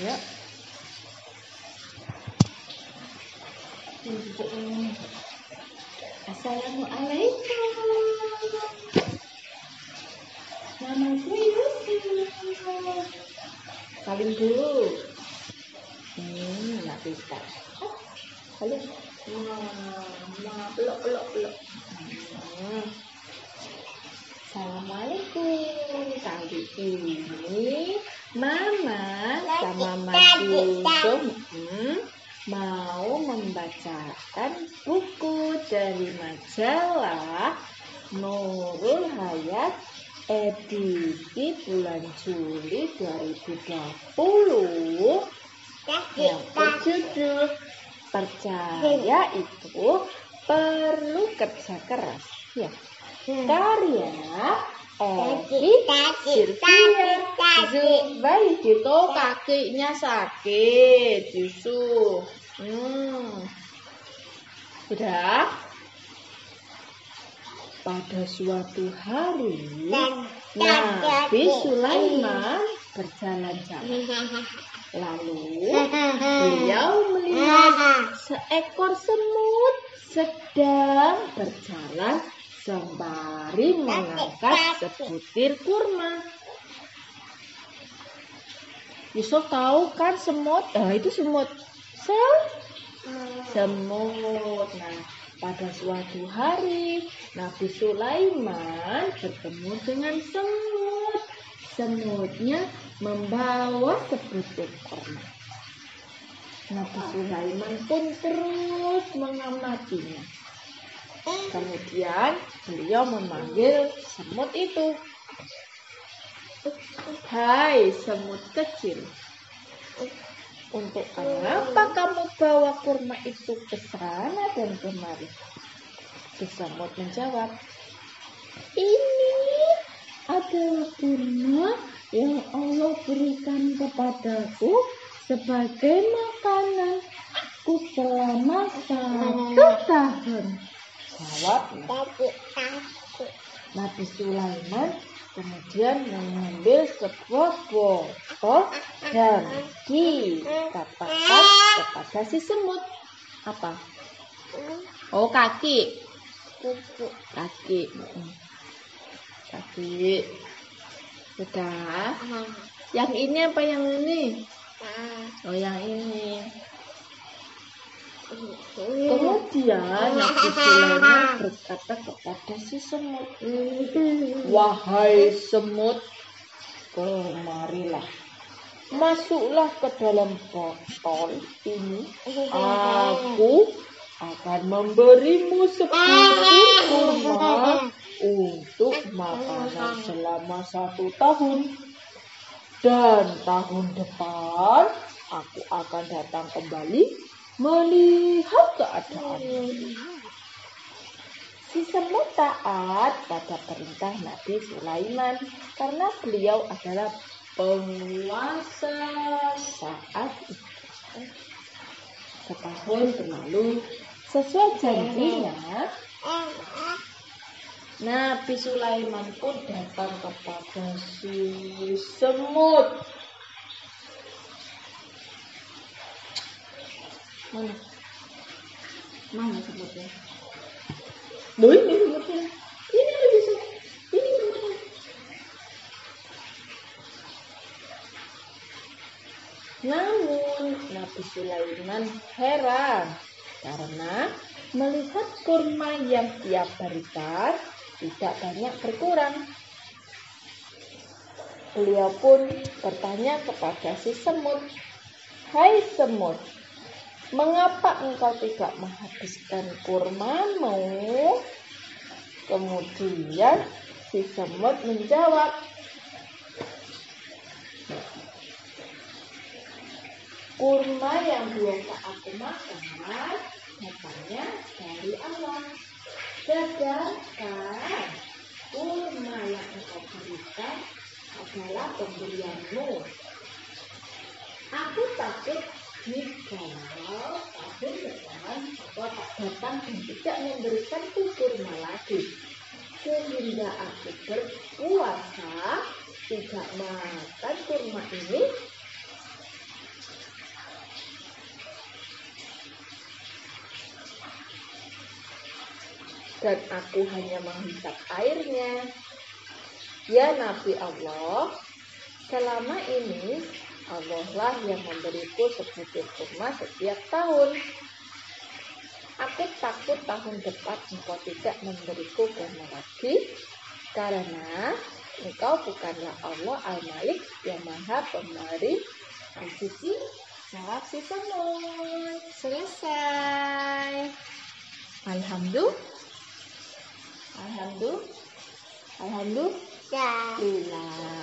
Ya. Assalamualaikum. Namaku Yusuf. Salim dulu. Hmm, nggak bisa. Oh, salim. Nah, peluk, peluk, peluk. Assalamualaikum. Kali ini Mama sama Mas Yusuf hmm, mau membacakan buku dari majalah Nurul Hayat edisi bulan Juli 2020 yang berjudul Percaya itu perlu kerja keras. Ya. Karya Edi Sylvia Zubair itu kakinya sakit Yusuf. Hmm. Sudah? Pada suatu hari, Nabi Sulaiman berjalan-jalan. Lalu beliau melihat seekor semut sedang berjalan sembari mengangkat sebutir kurma. Yusuf tahu kan semut? Ah, itu semut. Sel? Semut. Nah, pada suatu hari Nabi Sulaiman bertemu dengan semut. Semutnya membawa sebutir kurma. Nabi Sulaiman pun terus mengamatinya. Kemudian beliau memanggil semut itu. Hai semut kecil, untuk apa kamu bawa kurma itu ke sana dan kemari? Semut menjawab, ini adalah kurma yang Allah berikan kepadaku sebagai makanan aku selama satu tahun. Jawab Nabi Sulaiman kemudian mengambil sebuah botol dan dikatakan kepada si semut apa? Oh kaki, kaki, kaki. Sudah. Yang ini apa yang ini? Oh yang ini. Kemudian Nabi Sulaiman berkata kepada si semut, Wahai semut, kemarilah. Masuklah ke dalam botol ini. Aku akan memberimu sebutir kurma untuk makanan selama satu tahun. Dan tahun depan aku akan datang kembali melihat keadaan. Si semut taat pada perintah Nabi Sulaiman karena beliau adalah penguasa saat itu. Setahun berlalu, sesuai janjinya, Nabi Sulaiman pun datang kepada si semut. Mana? Mana semutnya? Loh ini semutnya. Ini sem- Ini semutnya. Namun Nabi Sulaiman heran karena melihat kurma yang ia berikan tidak banyak berkurang. Beliau pun bertanya kepada si semut, Hai semut, mengapa engkau tidak menghabiskan kurmamu? Kemudian si semut menjawab, kurma yang biasa aku makan datangnya dari Allah. Sedangkan kurma yang engkau berikan adalah pemberianmu. Aku takut datang dan tidak memberikan kurma lagi sehingga aku berpuasa tidak makan kurma ini dan aku hanya menghisap airnya. Ya Nabi Allah, selama ini Allah lah yang memberiku sebutir kurma setiap tahun. Aku takut tahun depan engkau tidak memberiku kurma lagi, karena engkau bukanlah Allah Al-Malik yang maha pemberi Al-Suci. Jawab si semut. Selesai. Alhamdulillah. Alhamdulillah. Alhamdulillah. Ya.